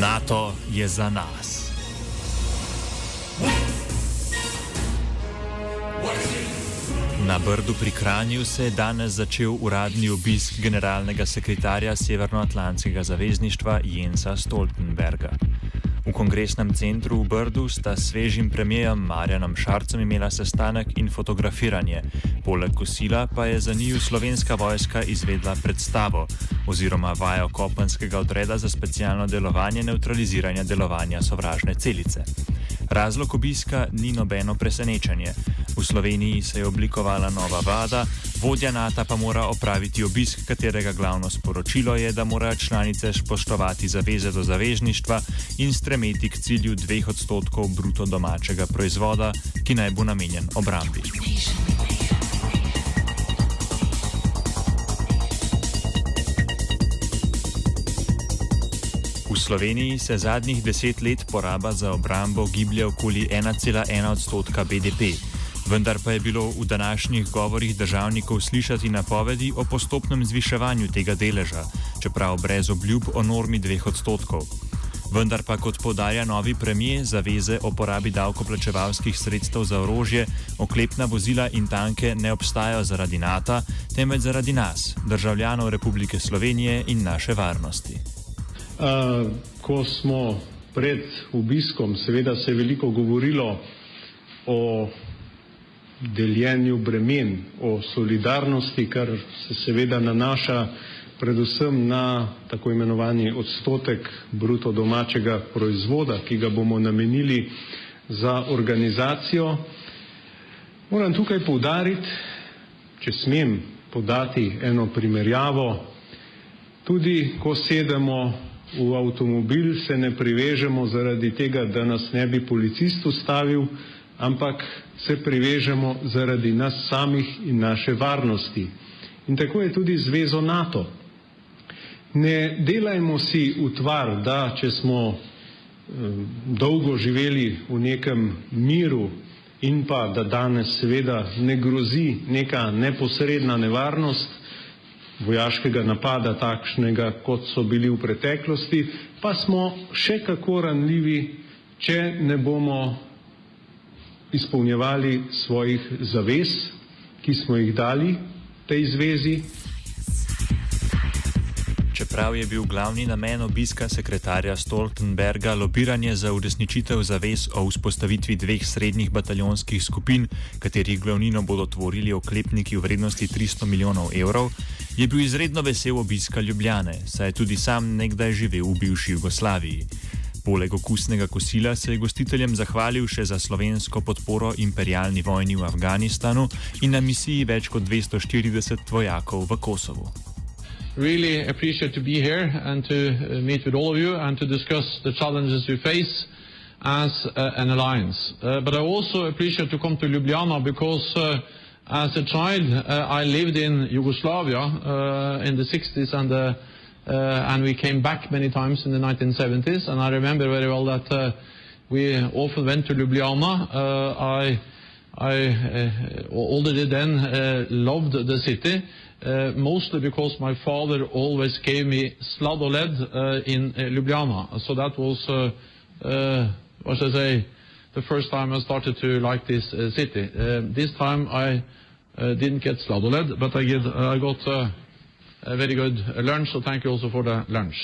NATO je za nas. Na Brdu pri Kranju se je danes začel uradni obisk generalnega sekretarja Severnoatlantskega zavezništva Jensa Stoltenberga. V kongresnem centru v Brdu sta s svežim premijem Marjanom Šarcem imela sestanek in fotografiranje. Poleg kosila pa je za njiju slovenska vojska izvedla predstavo oziroma vajo kopenskega odreda za specialno delovanje neutraliziranja delovanja sovražne celice. Razlog obiska ni nobeno presenečenje. V Sloveniji se je oblikovala nova vlada, vodja NATO pa mora opraviti obisk, katerega glavno sporočilo je, da morajo članice spoštovati zaveze do zavezništva in stremeti k cilju dveh odstotkov bruto domačega proizvoda, ki naj bo namenjen obrambi. Sloveniji se zadnjih deset let poraba za obrambo giblje okoli 1,1 odstotka BDP vendar pa je bilo v današnjih govorih državnikov slišati napovedi o postopnem zviševanju tega deleža, čeprav brez obljub o normi dveh odstotkov. Vendar pa, kot podarja novi premijer, zaveze o porabi davkoplačevalskih sredstev za orožje, oklepna vozila in tanke ne obstajajo zaradi NATO, temveč zaradi nas, državljanov Republike Slovenije in naše varnosti. Ko smo pred obiskom, seveda se je veliko govorilo o deljenju bremen, o solidarnosti, kar se seveda nanaša predvsem na tako imenovani odstotek bruto domačega proizvoda, ki ga bomo namenili za organizacijo. Moram tukaj povdariti, če smem podati eno primerjavo, tudi ko sedemo v avtomobil, se ne privežemo zaradi tega, da nas ne bi policist ustavil, ampak se privežemo zaradi nas samih in naše varnosti. In tako je tudi zvezo NATO. Ne delajmo si utvar, da če smo eh, dolgo živeli v nekem miru in pa da danes seveda ne grozi neka neposredna nevarnost vojaškega napada takšnega, kot so bili v preteklosti, pa smo še kako ranljivi, če ne bomo izpolnjevali svojih zavez, ki smo jih dali tej zvezi. Čeprav je bil glavni namen obiska sekretarja Stoltenberga lobiranje za uresničitev zavez o vzpostavitvi dveh srednjih bataljonskih skupin, katerih glavnino bodo tvorili oklepniki v vrednosti 300 milijonov evrov, je bil izredno vesel obiska Ljubljane, saj je tudi sam nekdaj živel v bivši Jugoslaviji. Poleg okusnega kosila se je gostiteljem zahvalil še za slovensko podporo imperialni vojni v Afganistanu in na misiji več kot 240 vojakov v Kosovu. Really appreciate to be here and to uh, meet with all of you and to discuss the challenges we face as uh, an alliance. Uh, but I also appreciate to come to Ljubljana because as a child I lived in Yugoslavia in the 60s and uh, and we came back many times in the 1970s. And I remember very well that uh, we often went to Ljubljana. Uh, I, I already then loved the city, mostly because my father always gave me sladoled in Ljubljana. So that was, what should I say, the first time I started to like this city. This time I didn't get sladoled, but I, get, I got a very good lunch, so thank you also for the lunch.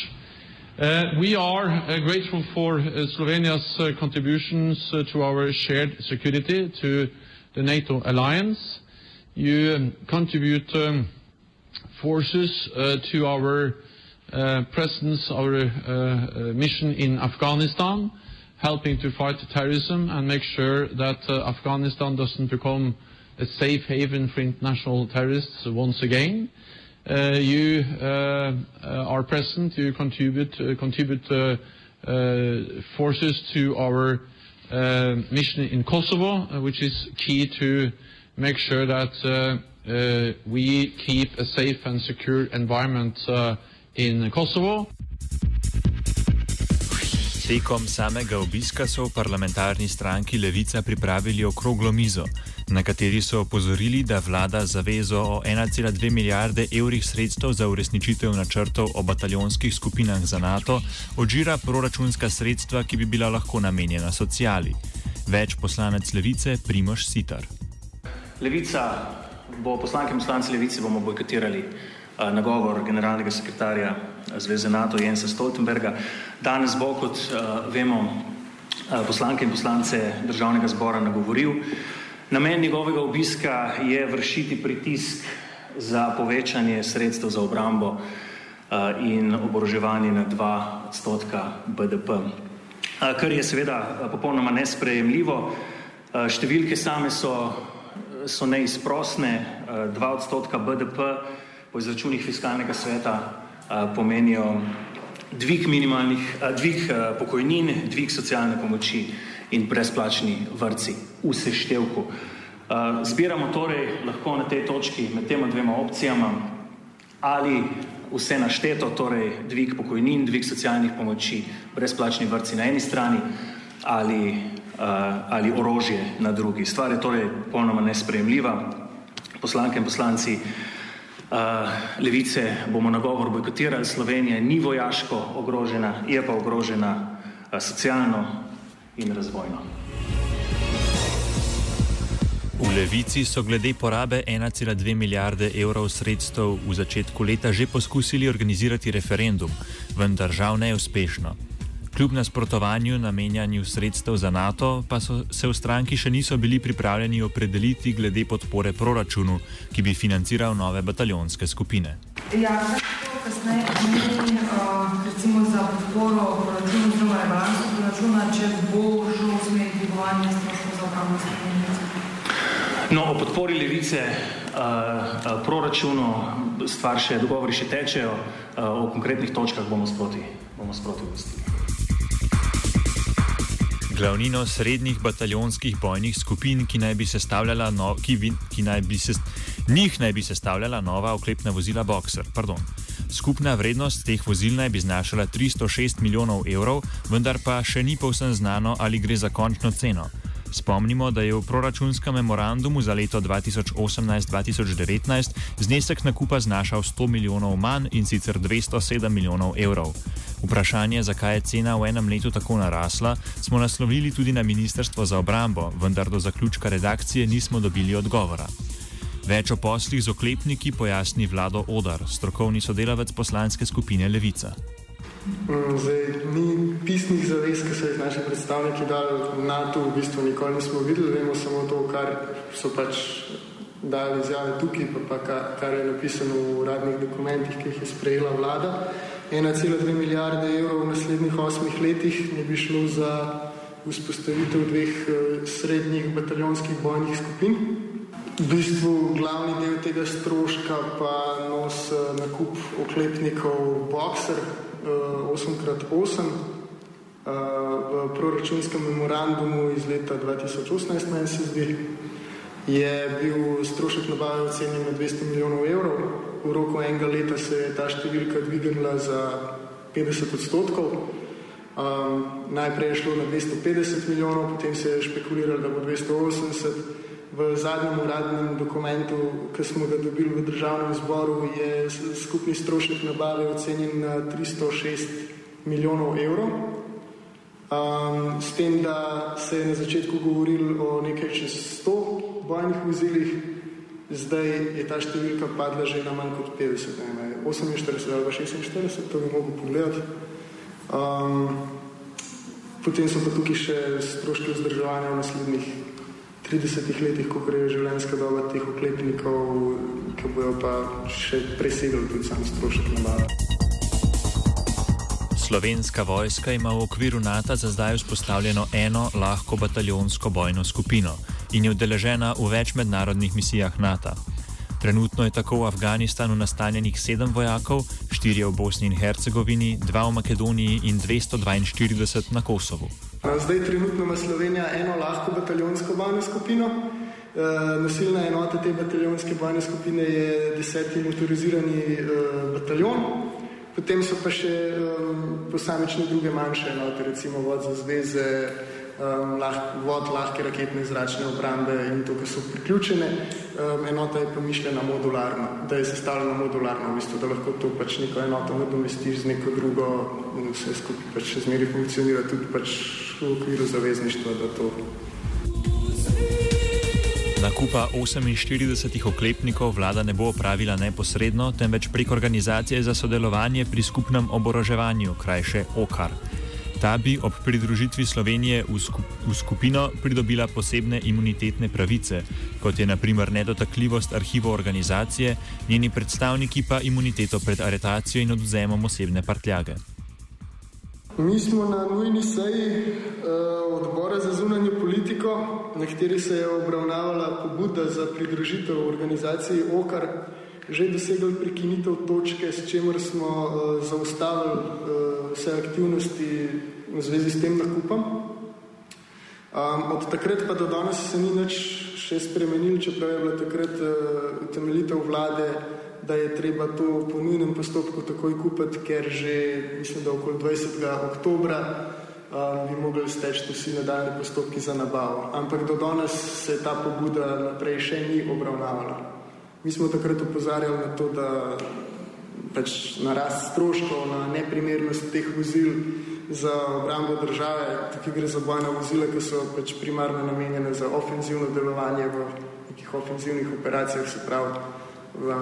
Uh, we are uh, grateful for uh, Slovenia's uh, contributions uh, to our shared security, to the NATO alliance. You contribute um, forces uh, to our uh, presence, our uh, uh, mission in Afghanistan, helping to fight terrorism and make sure that Afghanistan doesn't become a safe haven for international terrorists once again. Uh, you uh, are present, you contribute uh, forces to our mission in Kosovo, which is key to make sure that we keep a safe and secure environment in Kosovo. Tekom samega obiska so v parlamentarni stranki Levica pripravili okroglo mizo. na kateri so opozorili, da vlada zavezo o 1,2 milijarde evrih sredstev za uresničitev načrtov o bataljonskih skupinah za NATO odžira proračunska sredstva, ki bi bila lahko namenjena sociali. Več poslanec Levice Primoš Sitar. Levica bo poslanke in poslanci Levice bomo bojkotirali uh, nagovor generalnega sekretarja Zveze NATO Jensa Stoltenberga. Danes bo, kot uh, vemo, uh, poslanke in poslance državnega zbora nagovoril. Namen njegovega obiska je vršiti pritisk za povečanje sredstev za obrambo uh, in oboroževanje na 2 odstotka BDP, uh, kar je seveda popolnoma nesprejemljivo. Številke same so, so neizprosne, uh, 2 odstotka BDP po izračunih fiskalnega sveta uh, pomenijo dvig minimalnih, uh, dvig pokojnin, dvig socialne pomoči in brezplačni vrci v seštevku. Zbiramo torej lahko na tej točki med tema dvema opcijama ali vse našteto, torej dvig pokojnin, dvig socialnih pomoči, brezplačni vrci na eni strani ali, ali orožje na drugi. Stvar je torej popolnoma nesprejemljiva. Poslanke in poslanci uh, levice bomo nagovor bojkotirali. Slovenija ni vojaško ogrožena, je pa ogrožena uh, socialno, in razvojno. V Levici so glede porabe 1,2 milijarde evrov sredstev v začetku leta že poskusili organizirati referendum, vendar žal neuspešno. Kljub nasprotovanju namenjanju sredstev za NATO, pa so se v stranki še niso bili pripravljeni opredeliti glede podpore proračunu, ki bi financiral nove bataljonske skupine. Ja, kasneje pomeni, recimo za podporo proračunu oziroma rebalansu proračuna, če bo šlo v smer dvigovanja stroškov za obrambo No, o podpori levice uh, proračunu stvar še, dogovori še tečejo, uh, o konkretnih točkah bomo sproti, bomo sproti ustili. Glavnino srednjih bataljonskih bojnih skupin, ki naj bi sestavljala, no, ki vi, ki naj bi se, njih naj bi sestavljala nova oklepna vozila Boxer. Pardon. Skupna vrednost teh vozil naj bi znašala 306 milijonov evrov, vendar pa še ni povsem znano, ali gre za končno ceno. Spomnimo, da je v proračunskem memorandumu za leto 2018-2019 znesek nakupa znašal 100 milijonov manj in sicer 207 milijonov evrov. Vprašanje, zakaj je cena v enem letu tako narasla, smo naslovili tudi na Ministrstvo za obrambo, vendar do zaključka redakcije nismo dobili odgovora. Več o poslih z oklepniki pojasni Vlado Odar, strokovni sodelavec poslanske skupine Levica. Mm, zdaj, ni pisnih zavez, ki so jih naši predstavniki dali na to, v bistvu nikoli nismo videli, vemo samo to, kar so pač dali izjave tukaj, pa, pa kar je napisano v uradnih dokumentih, ki jih je sprejela vlada. 1,2 milijarde evrov v naslednjih osmih letih ne bi šlo za vzpostavitev dveh eh, srednjih bataljonskih bojnih skupin. V bistvu glavni del tega stroška pa nos eh, nakup oklepnikov Boxer 8x8 eh, v proračunskem memorandumu iz leta 2018, meni se zdi, je bil strošek nabave ocenjen na 200 milijonov evrov. V roku enega leta se je ta številka dvignila za 50 odstotkov. Um, najprej je šlo na 250 milijonov, potem se je špekuliralo, da bo 280 v zadnjem uradnem dokumentu, ki smo ga dobili v državnem zboru, je skupni strošek nabave ocenjen na 306 milijonov evrov. Um, s tem, da se je na začetku govorilo o nekaj čez 100 bojnih vozilih, zdaj je ta številka padla že na manj kot 50, ne, 48 ali 46, to bi mogel pogledati. Um, potem so pa tukaj še stroški vzdrževanja v naslednjih 30 letih, ko gre življenjska doba teh oklepnikov, ki bojo pa še presegli tudi sam strošek nabave. Slovenska vojska ima v okviru NATO za zdaj vzpostavljeno eno lahko bataljonsko bojno skupino in je udeležena v več mednarodnih misijah NATO. Trenutno je tako v Afganistanu nastanjenih sedem vojakov, štirje v Bosni in Hercegovini, dva v Makedoniji in 242 na Kosovu. Zdaj trenutno ima Slovenija eno lahko bataljonsko bojno skupino. E, nosilna enota te bataljonske bojne skupine je deseti motorizirani e, bataljon. Potem so pa še e, posamične druge manjše enote, recimo vod za zveze, um, lah, vod lahke raketne zračne obrambe in to, kar so priključene. Um, enota je pa mišljena modularno, da je sestavljena modularno, v bistvu, da lahko to pač neko enoto nadomestiš z neko drugo, vse skupaj pač še zmeri funkcionira tudi pač v okviru zavezništva, da to. Nakupa 48 oklepnikov vlada ne bo opravila neposredno, temveč prek organizacije za sodelovanje pri skupnem oboroževanju, krajše OKAR. Ta bi ob pridružitvi Slovenije v, skup v skupino pridobila posebne imunitetne pravice, kot je naprimer nedotakljivost arhivov organizacije, njeni predstavniki pa imuniteto pred aretacijo in odvzemom osebne prtljage. Mi smo na nujni seji uh, odbora za zunanjo politiko, na kateri se je obravnavala pobuda za pridružitev organizaciji OKAR, že dosegli prekinitev točke, s čimer smo uh, zaustavili uh, vse aktivnosti v zvezi s tem nakupom. Um, od takrat pa do danes se ni nič še spremenil, čeprav je bila takrat uh, utemeljitev vlade, da je treba to po nujnem postopku takoj kupiti, ker že, mislim, da okoli 20. oktobra um, bi mogli steči vsi nadaljni postopki za nabavo. Ampak do danes se ta pobuda naprej še ni obravnavala. Mi smo takrat upozarjali na to, da pač narast stroškov, na neprimernost teh vozil za obrambo države. Tukaj gre za bojna vozila, ki so pač primarno namenjene za ofenzivno delovanje v nekih ofenzivnih operacijah, se pravi v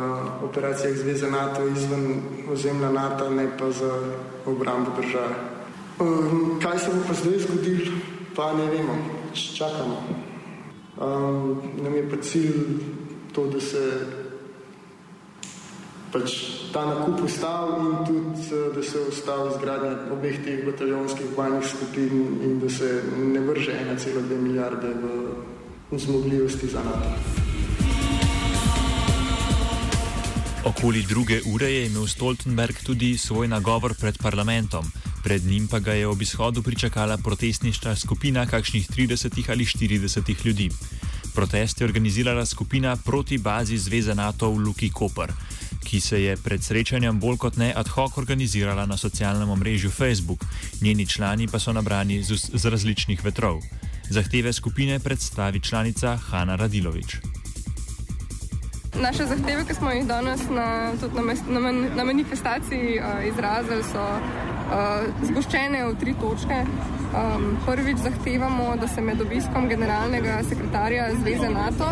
operacijah Zveze NATO izven ozemlja NATO, ne pa za obrambo države. Um, kaj se bo pa zdaj zgodilo, pa ne vemo, čakamo. Um, nam je pa cilj to, da se pač ta nakup ustav in tudi, eh, da se ustavi zgradnja obeh teh bataljonskih bojnih skupin in da se ne vrže 1,2 milijarde v zmogljivosti za NATO. Okoli druge ure je imel Stoltenberg tudi svoj nagovor pred parlamentom. Pred njim pa ga je ob izhodu pričakala protestniška skupina kakšnih 30 ali 40 ljudi. Protest je organizirala skupina proti bazi Zveze NATO v Luki Koper ki se je pred srečanjem bolj kot ne ad hoc organizirala na socialnem omrežju Facebook, njeni člani pa so nabrani z, z različnih vetrov. Zahteve skupine predstavi članica Hanna Radilovič. Naše zahteve, ki smo jih danes na, na, na, na manifestaciji uh, izrazili, so uh, zgoščene v tri točke. Um, prvič zahtevamo, da se med obiskom generalnega sekretarja Zveze NATO,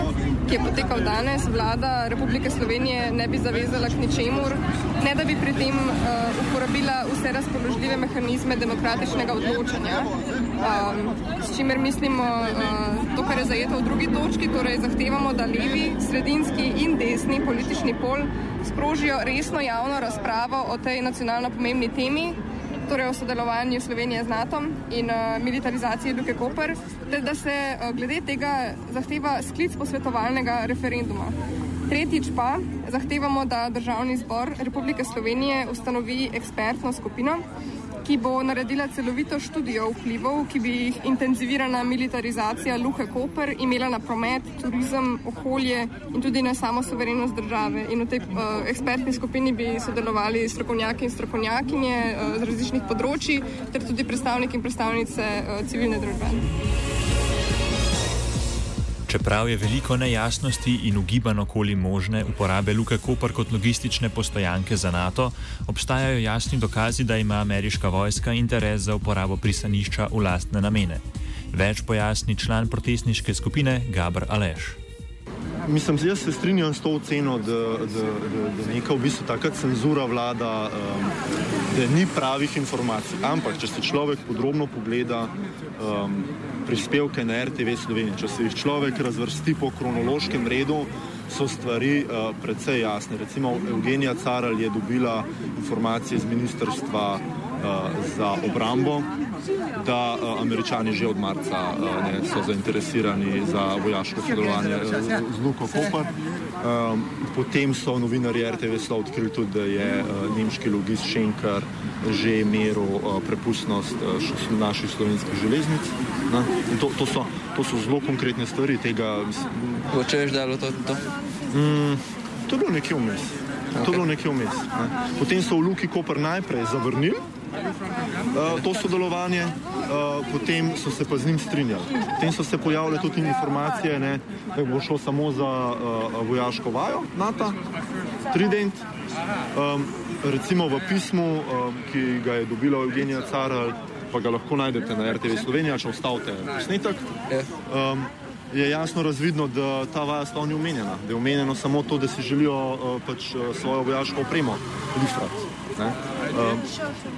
ki je potekal danes, vlada Republike Slovenije ne bi zavezala k ničemur, ne da bi pri tem uh, uporabila vse razpoložljive mehanizme demokratičnega odločanja. Um, s čimer mislimo uh, to, kar je zajeto v drugi točki, torej zahtevamo, da levi, sredinski in desni politični pol sprožijo resno javno razpravo o tej nacionalno pomembni temi torej o sodelovanju Slovenije z NATO in uh, militarizaciji Luke Koper, ter da se uh, glede tega zahteva sklic posvetovalnega referenduma. Tretjič pa zahtevamo, da Državni zbor Republike Slovenije ustanovi ekspertno skupino, ki bo naredila celovito študijo vplivov, ki bi jih intenzivirana militarizacija Luhe Koper imela na promet, turizem, okolje in tudi na samo soverenost države. In v tej uh, ekspertni skupini bi sodelovali strokovnjaki in strokovnjakinje uh, z različnih področji, ter tudi predstavniki in predstavnice uh, civilne družbe. Čeprav je veliko nejasnosti in ugibanj okoli možne uporabe Luke Koper kot logistične postojanke za NATO, obstajajo jasni dokazi, da ima ameriška vojska interes za uporabo pristanišča v lastne namene. Več pojasni član protestniške skupine Gabr Aleš. Mislim, jaz se strinjam s to oceno, da, da, da, da neka v bistvu taka cenzura vlada, um, da ni pravih informacij. Ampak, če se človek podrobno pogleda um, prispevke na RTV Slovenije, če se jih človek razvrsti po kronološkem redu, so stvari uh, precej jasne. Recimo Evgenija Caral je dobila informacije z ministrstva za obrambo, da uh, američani že od marca uh, ne, so zainteresirani za vojaško sodelovanje z Luko Koper. Um, potem so novinarji RTV Slo odkrili tudi, da je nemški logist Schenker že meril prepustnost naših slovenskih železnic. To, to, so, to so zelo konkretne stvari. Če veš, da je to? To, mm, to je bilo nekje vmes. To je bilo nekaj vmes. Ne. Potem so v Luki Koper najprej zavrnili to sodelovanje, uh, potem so se pa z njim strinjali. Potem so se pojavile tudi informacije, ne, da bo šlo samo za uh, vojaško vajo NATO, Trident. Um, recimo v pismu, um, ki ga je dobila Evgenija Caral, pa ga lahko najdete na RTV Slovenija, če ostavite posnetek. Um, je jasno razvidno, da ta vaja sploh ni omenjena, da je omenjeno samo to, da si želijo uh, pač, uh, svojo vojaško opremo lifrati. Uh,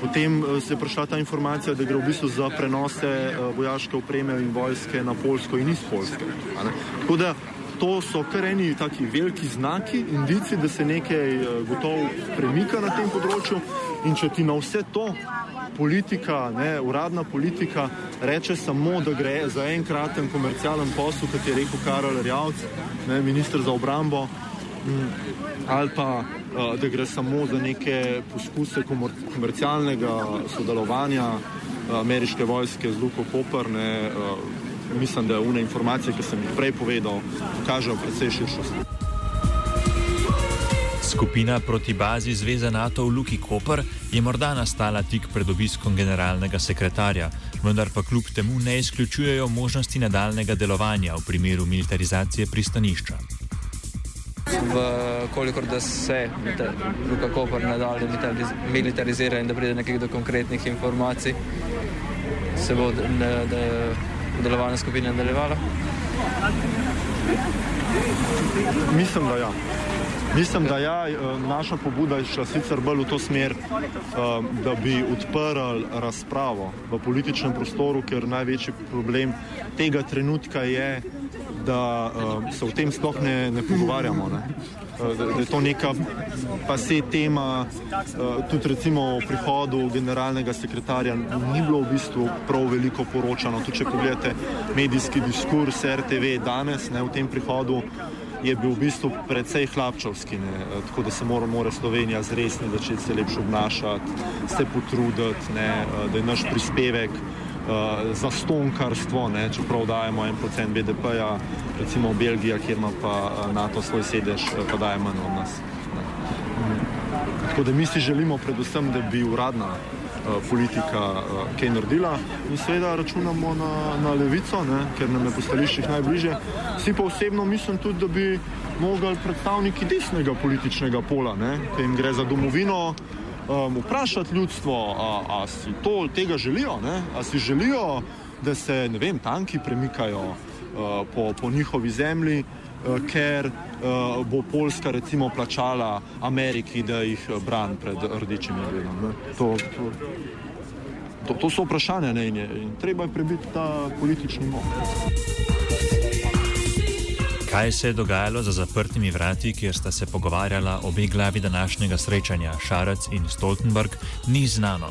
potem uh, se je prišla ta informacija, da gre v bistvu za prenose uh, vojaške opreme in vojske na Polsko in iz Polske. Tako da to so kar eni taki veliki znaki, indici, da se nekaj uh, gotovo premika na tem področju in če ti na vse to politika, ne, uradna politika reče samo, da gre za enkraten komercialen posel, kot je rekel Karol Rjavc, ne, ministr za obrambo, ali pa uh, da gre samo za neke poskuse komercialnega sodelovanja uh, ameriške vojske z Luko Koper. Uh, mislim, da une informacije, ki sem jih prej povedal, kažejo precej širšo sliko. Skupina proti bazi Zveze NATO v Luki Koper je morda nastala tik pred obiskom generalnega sekretarja, vendar pa kljub temu ne izključujejo možnosti nadaljnega delovanja v primeru militarizacije pristanišča. V kolikor da se Luka Koper nadalje militarizira in da pride nekaj do konkretnih informacij, se bo delovanje skupine nadaljevalo? Mislim, da ja. Mislim, da ja, eh, naša pobuda je šla sicer bolj v to smer, eh, da bi odprli razpravo v političnem prostoru, ker največji problem tega trenutka je, da eh, se o tem sploh ne, ne pogovarjamo. Ne? Da, da je to neka pa se tema, tudi recimo o prihodu generalnega sekretarja, ni bilo v bistvu prav veliko poročano. Tudi če pogledate medijski diskurs RTV danes ne, v tem prihodu, je bil v bistvu precej hlapčovski, ne? Eh, tako da se mora, mora Slovenija zresni, začeti se lepše obnašati, se potruditi, ne? Eh, da je naš prispevek uh, za stonkarstvo, ne? čeprav dajemo en procent BDP-ja, recimo v Belgiji, kjer ima pa NATO svoj sedež, pa daje manj od nas. Ne? Tako da mi si želimo predvsem, da bi uradna Eh, politika uh, kaj naredila in seveda računamo na, na levico, ne, ker nam je po stališčih najbližje. Vsi pa osebno mislim tudi, da bi mogli predstavniki desnega političnega pola, ki jim gre za domovino, um, vprašati ljudstvo, a, a si to tega želijo, ne, a si želijo, da se vem, tanki premikajo uh, po, po njihovi zemlji. Eh, ker uh, bo Poljska recimo plačala Ameriki, da jih brani pred rdečim medvedom. To, to, to, to so vprašanja ne, in, je, in treba je prebiti ta politični moč. Kaj se je dogajalo za zaprtimi vrati, kjer sta se pogovarjala obe glavi današnjega srečanja, Šarac in Stoltenberg, ni znano.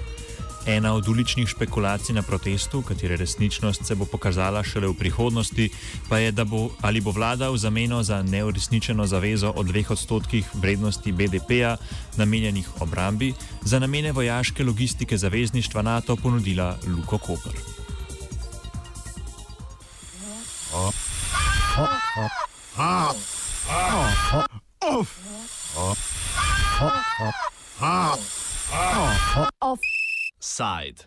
Ena od uličnih špekulacij na protestu, katere resničnost se bo pokazala šele v prihodnosti, pa je, bo, ali bo vlada v zameno za neuresničeno zavezo o dveh odstotkih vrednosti BDP-ja namenjenih obrambi za namene vojaške logistike zavezništva NATO ponudila Luko Koper. Offside.